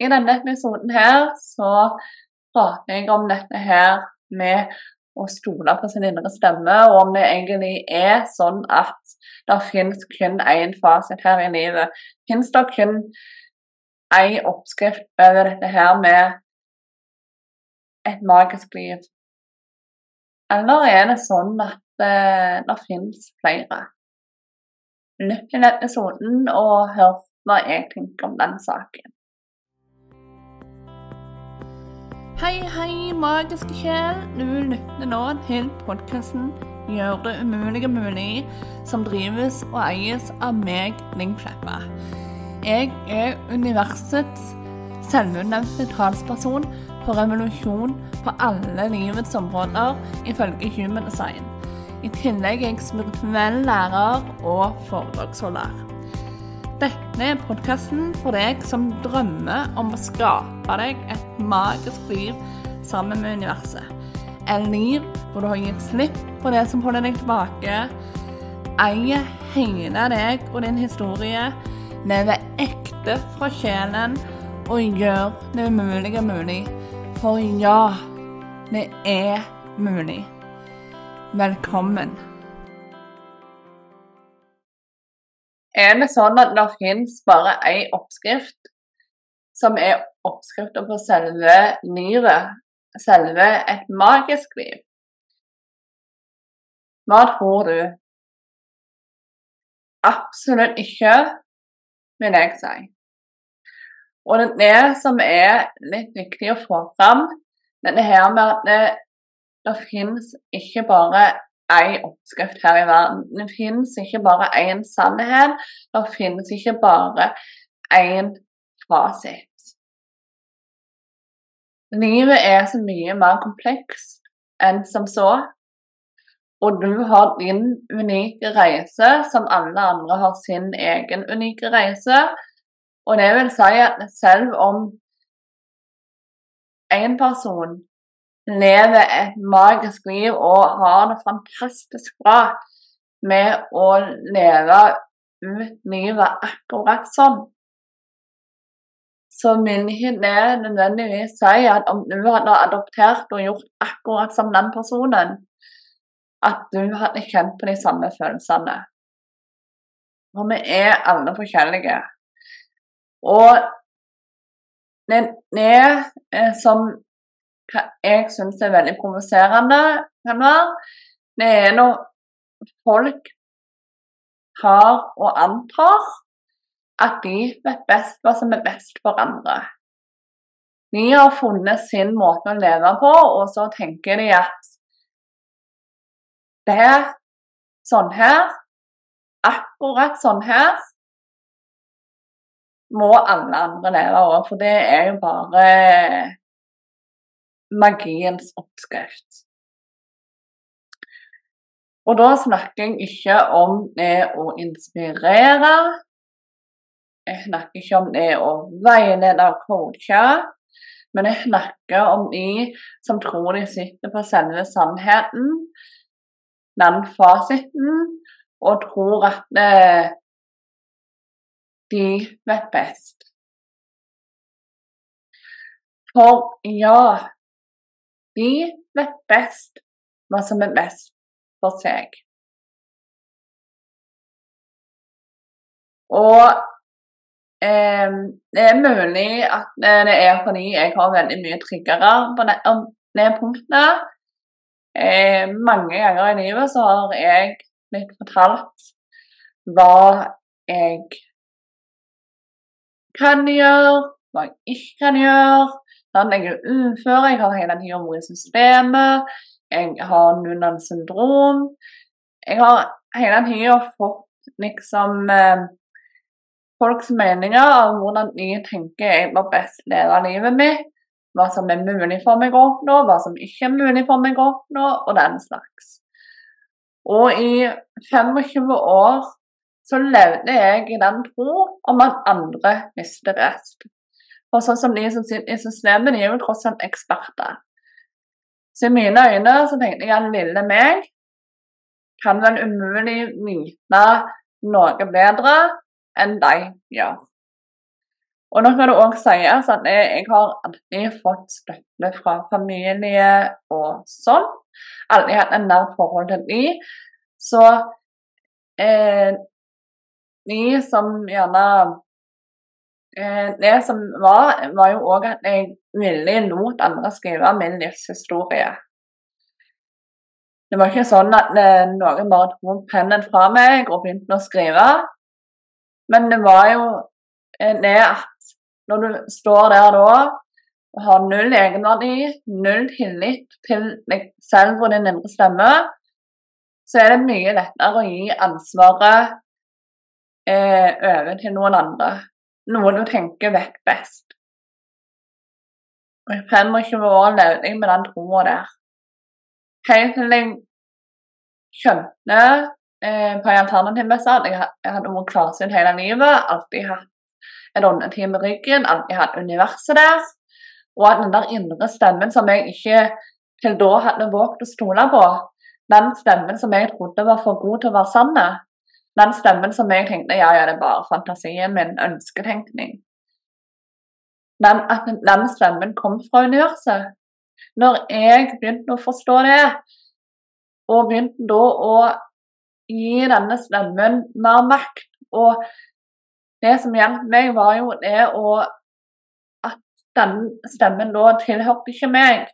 I denne episoden her så prater jeg om dette her med å stole på sin indre stemme, og om det egentlig er sånn at det finnes kun én fasit her i livet. Fins det kun én oppskrift over dette her med et magisk liv? Eller er det sånn at det, det finnes flere? Lytt til episoden og hør hva jeg tenker om den saken. Hei, hei, magiske sjel. Du lytter nå til podkasten 'Gjør det umulige mulig', som drives og eies av meg, Ling Kleppa. Jeg er universets selvutnevnte talsperson for revolusjon på alle livets områder, ifølge Human Design. I tillegg er jeg spirituell lærer og foredragsholder. Dette er podkasten for deg som drømmer om å skape deg et magisk liv sammen med universet. Et liv hvor du har gitt slipp på det som holder deg tilbake, eier hele deg og din historie, lever ekte fra sjelen og gjør det umulige mulig. For ja, det er mulig. Velkommen. Er det sånn at det finnes bare én oppskrift, som er oppskriften på selve livet, selve et magisk liv? Hva tror du? Absolutt ikke, vil jeg si. Og det som er litt viktig å få fram, dette her med at det, det finnes ikke bare én oppskrift her i verden. Det finnes ikke bare én sannhet. Det finnes ikke bare én fasit. Livet er så mye mer komplekst enn som så. Og du har din unike reise, som alle andre har sin egen unike reise. Og det vil si at selv om én person lever et magisk liv og har det fantastisk bra med å leve ut livet akkurat sånn, så vil ikke det nødvendigvis si at om du hadde adoptert og gjort akkurat som den personen, at du hadde kjent på de samme følelsene. For vi er alle forskjellige. Og det er eh, som hva jeg syns er veldig provoserende, kan være, det er når folk har og antar at de vet best hva som er best for andre. De har funnet sin måte å leve på, og så tenker de at det er sånn her, akkurat sånn her, må alle andre leve òg, for det er jo bare magiens oppskrift. Og da snakker jeg ikke om det å inspirere. Jeg snakker ikke om det å veilede og coache. Men jeg snakker om de som tror de sitter på selve sannheten, den fasiten, og tror at de vet best. For ja, de vet best hva som er best for seg. Og eh, det er mulig at det er fordi jeg har veldig mye triggere på det, det punktet. Eh, mange ganger i livet så har jeg blitt fortalt hva jeg kan gjøre, hva jeg ikke kan gjøre, Sånn, jeg er ufør, jeg har hele i systemet, jeg har Nunan syndrom. Jeg har hele tida fått liksom eh, folks meninger om hvordan jeg tenker jeg må best leve livet mitt, hva som er mulig for meg å oppnå, hva som ikke er mulig for meg å oppnå, og den slags. Og i 25 år så levde jeg i den tro om at andre visste best. Og sånn som de som sitter i systemet, de er jo tross alt eksperter. Så i mine øyne så tenkte jeg at lille meg kan vel umulig vite noe bedre enn de gjør. Og nå kan det òg sies at jeg, jeg har alltid fått støtte fra familie og sånn. Alltid hatt en nært forhold til de. Så eh, de som gjerne eh, Det som var, var jo òg at jeg ville lot andre skrive min livshistorie. Det var ikke sånn at eh, noen bare tok pennen fra meg og begynte å skrive. Men det var jo eh, det at når du står der da og har null egenverdi, null tillit til deg selv og din indre stemme, så er det mye lettere å gi ansvaret eh, over til noen andre. Noe du tenker vet best. Og jeg 25 år levde jeg med den troa der. Helt til jeg skjønte eh, på en alternativ messe at jeg, hadde vært klarsynt hele livet. Alltid hatt et åndeteam i ryggen, alltid hatt universet der. Og at den der indre stemmen som jeg ikke til da hadde våget å stole på, den stemmen som jeg trodde var for god til å være sann, den stemmen som jeg tenkte ja, ja, det er bare fantasien min, ønsketenkning Men At den stemmen kom fra universet. Når jeg begynte å forstå det, og begynte da å gi denne stemmen mer makt. Og det som hjalp meg, var jo det å At denne stemmen da tilhørte ikke meg.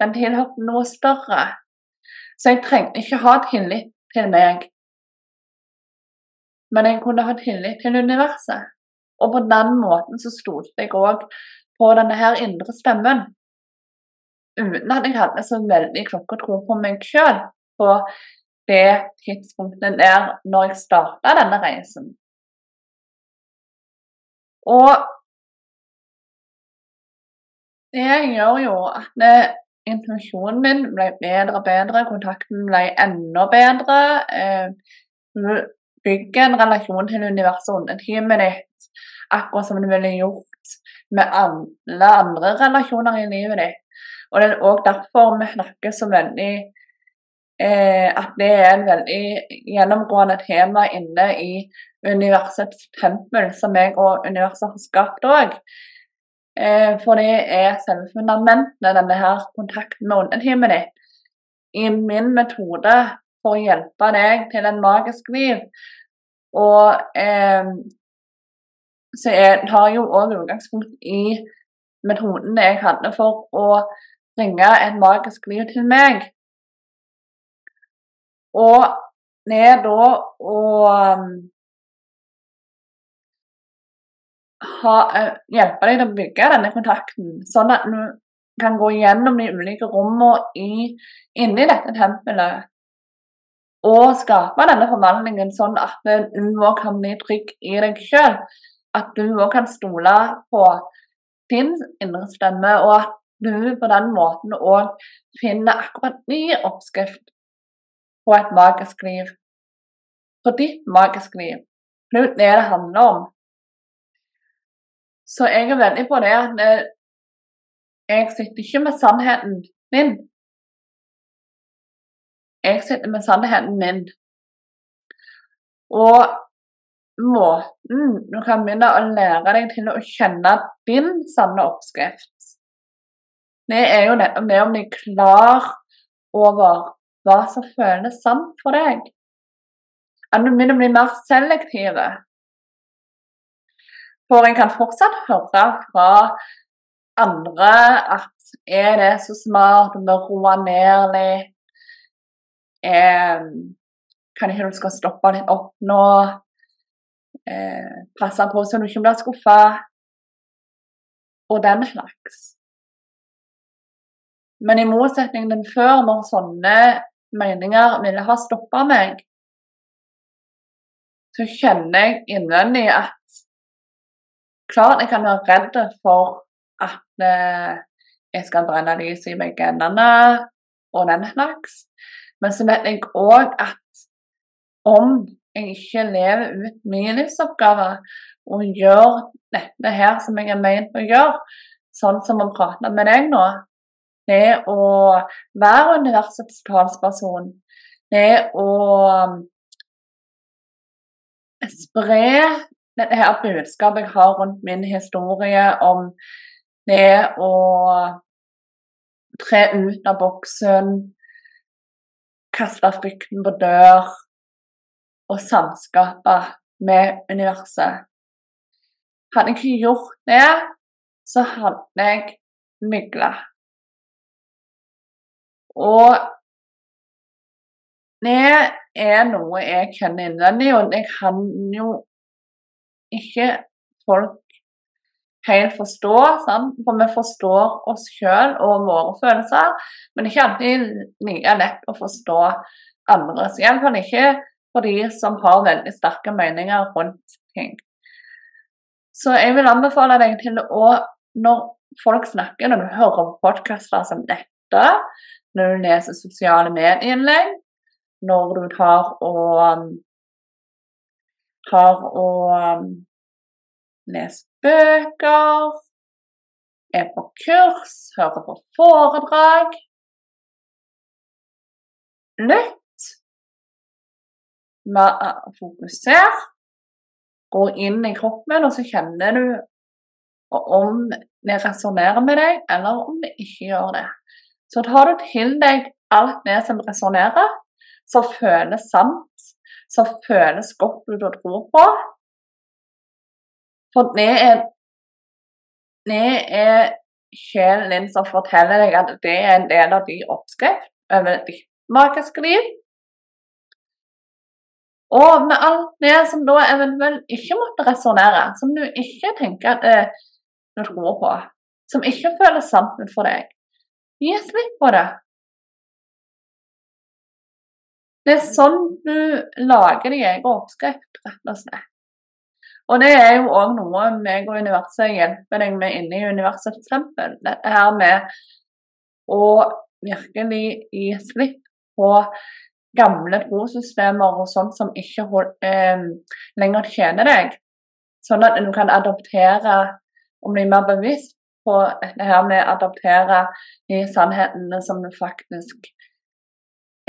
Den tilhørte noe større. Så jeg trengte ikke ha tillit til meg. Men jeg kunne ha tillit til universet. Og på den måten så stolte jeg òg på denne her indre stemmen. Uten at jeg hadde så veldig klokkertro på meg sjøl på det tidspunktet der når jeg starta denne reisen. Og det gjør jo at intuisjonen min ble bedre og bedre, kontakten ble enda bedre. Eh, bygger en relasjon til universet under teamet ditt, akkurat som du ville gjort med alle andre relasjoner i livet ditt. Og det er òg derfor vi snakker så veldig eh, at det er en veldig gjennomgående tema inne i universets tempel, som jeg og universet har skapt òg. Eh, for det er selve fundamentet, denne her kontakten med underteamet ditt. I min metode for å hjelpe deg til en magisk liv. Og eh, så jeg tar jo òg utgangspunkt i metoden jeg hadde for å bringe et magisk liv til meg. Og ned da og um, ha, uh, hjelpe deg til å bygge denne kontakten, sånn at du kan gå gjennom de ulike rommene inni dette tempelet. Og skape denne forvandlingen sånn at du òg kan bli trygg i deg sjøl. At du òg kan stole på din indre stemme, og at du på den måten òg finner akkurat ny oppskrift på et magisk liv. På ditt magiske liv. Det er det det handler om. Så jeg er veldig på det at jeg sitter ikke med sannheten min. Jeg sitter med sannheten min. Og måten du kan begynne å lære deg til å kjenne din sanne oppskrift, det er jo nettopp det å bli klar over hva som føles sant for deg. At du begynner å bli mer selektive. For en kan fortsatt høre fra andre at er det så smart du må roe ned litt? Eh, kan ikke du skal stoppe litt opp nå? Eh, passe på så du ikke blir skuffa? Og den slags. Men i motsetning til før, når sånne meninger ville ha stoppa meg, så kjenner jeg innvendig at Klart jeg kan være redd for at eh, jeg skal brenne lys i meg endene og den slags, men så vet jeg òg at om jeg ikke lever ut min livsoppgave og gjør dette her som jeg er ment å gjøre, sånn som å prate med deg nå, det å være universets talsperson. Det å um, spre dette her budskapet jeg har rundt min historie om det å tre ut av boksen, kaste frykten på dør og samskape med universet. Hadde jeg ikke gjort det, så hadde jeg mygla. Og det er noe jeg kjenner innvendig, og det kan jo ikke folk helt forstå. Sant? For vi forstår oss sjøl og våre følelser, men ikke alltid like lett å forstå andres. Iallfall ikke for de som har veldig sterke meninger rundt ting. Så jeg vil anbefale deg til å, når folk snakker, når du hører på podkaster som dette, når du leser sosiale medieinnlegg, når du tar og tar og leser bøker, er på kurs, hører på foredrag Lytt. Fokuser. gå inn i kroppen, og så kjenner du om det resonnerer med deg, eller om det ikke gjør det. Så tar du til deg alt det som resonnerer, som føles sant, som føles godt ut å tro på. For det er, vi er sjelen din som forteller deg at det er en del av din oppskrift over ditt magiske liv. Og med alt det som da eventuelt ikke måtte resonnere, som du ikke tenker at eh, du tror på, som ikke føles sant for deg, gi slipp på det. Det er sånn du lager din egen oppskrift, rett og slett. Og det er jo òg noe meg og universet hjelper deg med inne i universet, f.eks. Dette her med å virkelig gi slipp på gamle trossystemer og sånt som ikke eh, lenger tjener deg. Sånn at du kan adoptere og bli mer bevisst på det her med å adoptere de sannhetene som du faktisk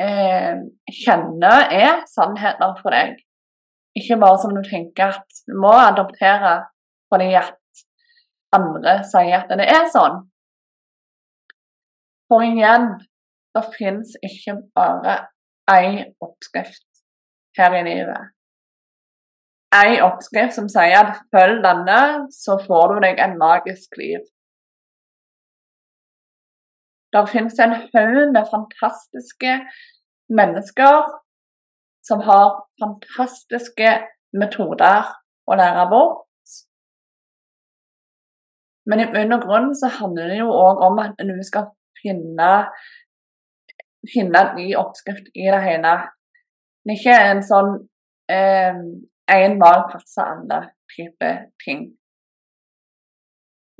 eh, kjenner er sannheter for deg. Ikke bare som du tenker at du må adoptere fordi at andre sier at det er sånn. For igjen, det fins ikke bare én oppskrift her i livet. Én oppskrift som sier at følg denne, så får du deg en magisk liv. Det finnes en haug med fantastiske mennesker som har fantastiske metoder å lære bort. Men i bunn og grunn så handler det jo òg om at du skal finne finne en ny oppskrift i det hele. Det er ikke en sånn én eh, mal passer alle-type ting.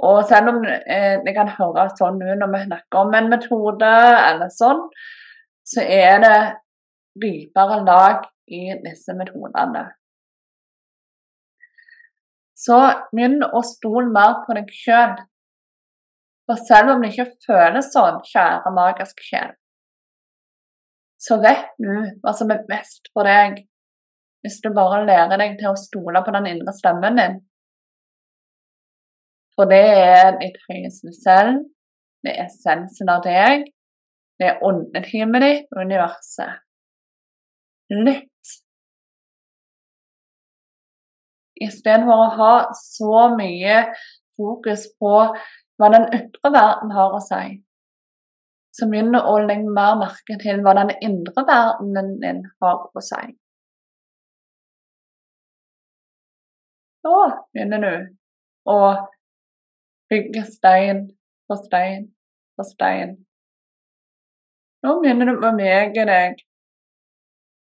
Og selv om eh, det kan høres sånn ut når vi snakker om en metode eller sånn, så er det dypere lag i disse metodene. Så begynn å stole mer på deg sjøl. For selv om det ikke føles sånn, kjære magiske sjel, så vet du hva som er best for deg, hvis du bare lærer deg til å stole på den indre stemmen din. For det er ditt høyeste selv, det er essensen av deg, det er åndetimet ditt og universet. Lytt. Istedenfor å ha så mye fokus på hva den ytre verden har å si, så begynner å legge mer merke til hva den indre verdenen din har å si. Så begynner du å bygge stein for stein for stein. Nå begynner du å bevege deg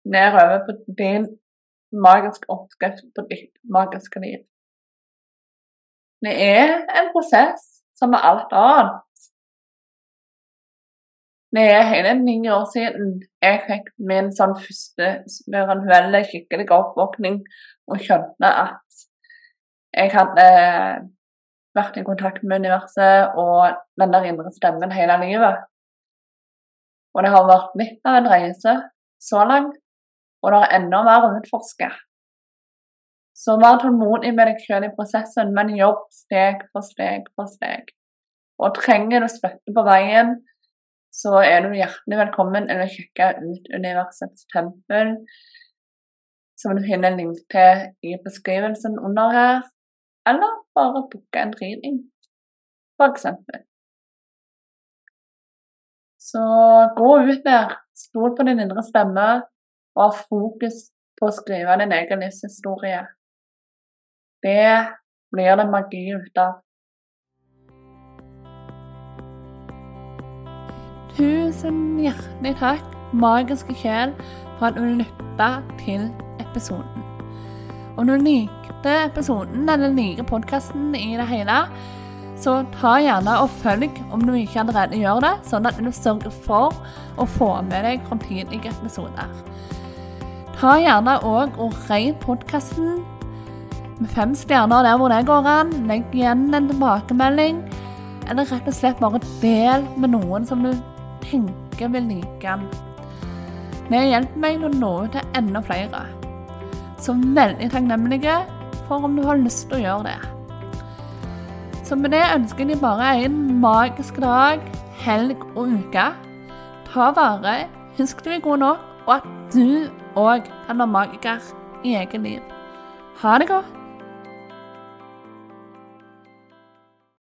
nedover på din magiske oppskrift på ditt magiske liv. Det er en prosess som med alt annet. Det er hele ni år siden jeg fikk min sånn første spirituelle skikkelige oppvåkning og skjønte at jeg hadde vært i kontakt med universet og den der indre stemmen hele livet. Og det har vært litt av en reise så langt, og det er enda mer å utforske. Så vær tålmodig med deg selv i prosessen, men jobb steg for steg for steg. Og trenger du støtte på veien, så er du hjertelig velkommen til å sjekke ut Universets tempel, som du finner link til i beskrivelsen under her, eller bare booke en reading, eksempel. Så gå ut der, stol på din indre stemme, og ha fokus på å skrive din egen livshistorie. Det blir det magi ut av. Tusen hjertelig takk, magiske sjel, for at du lytta til episoden. Om du likte episoden eller liker podkasten i det hele, så ta gjerne og følg om du ikke allerede gjør det, sånn at du sørger for å få med deg framtidige episoder. Ta gjerne òg og rate podkasten med fem stjerner der hvor det går an. Legg igjen en tilbakemelding, eller rett og slett bare del med noen som du tenker vil like den. Det hjelper meg å nå ut til enda flere. Så veldig takknemlige for om du har lyst til å gjøre det. Så med det ønsker deg bare en magisk dag, helg og uke. Ta vare, husk du er god nok, og at du òg kan være magiker i eget liv. Ha det godt.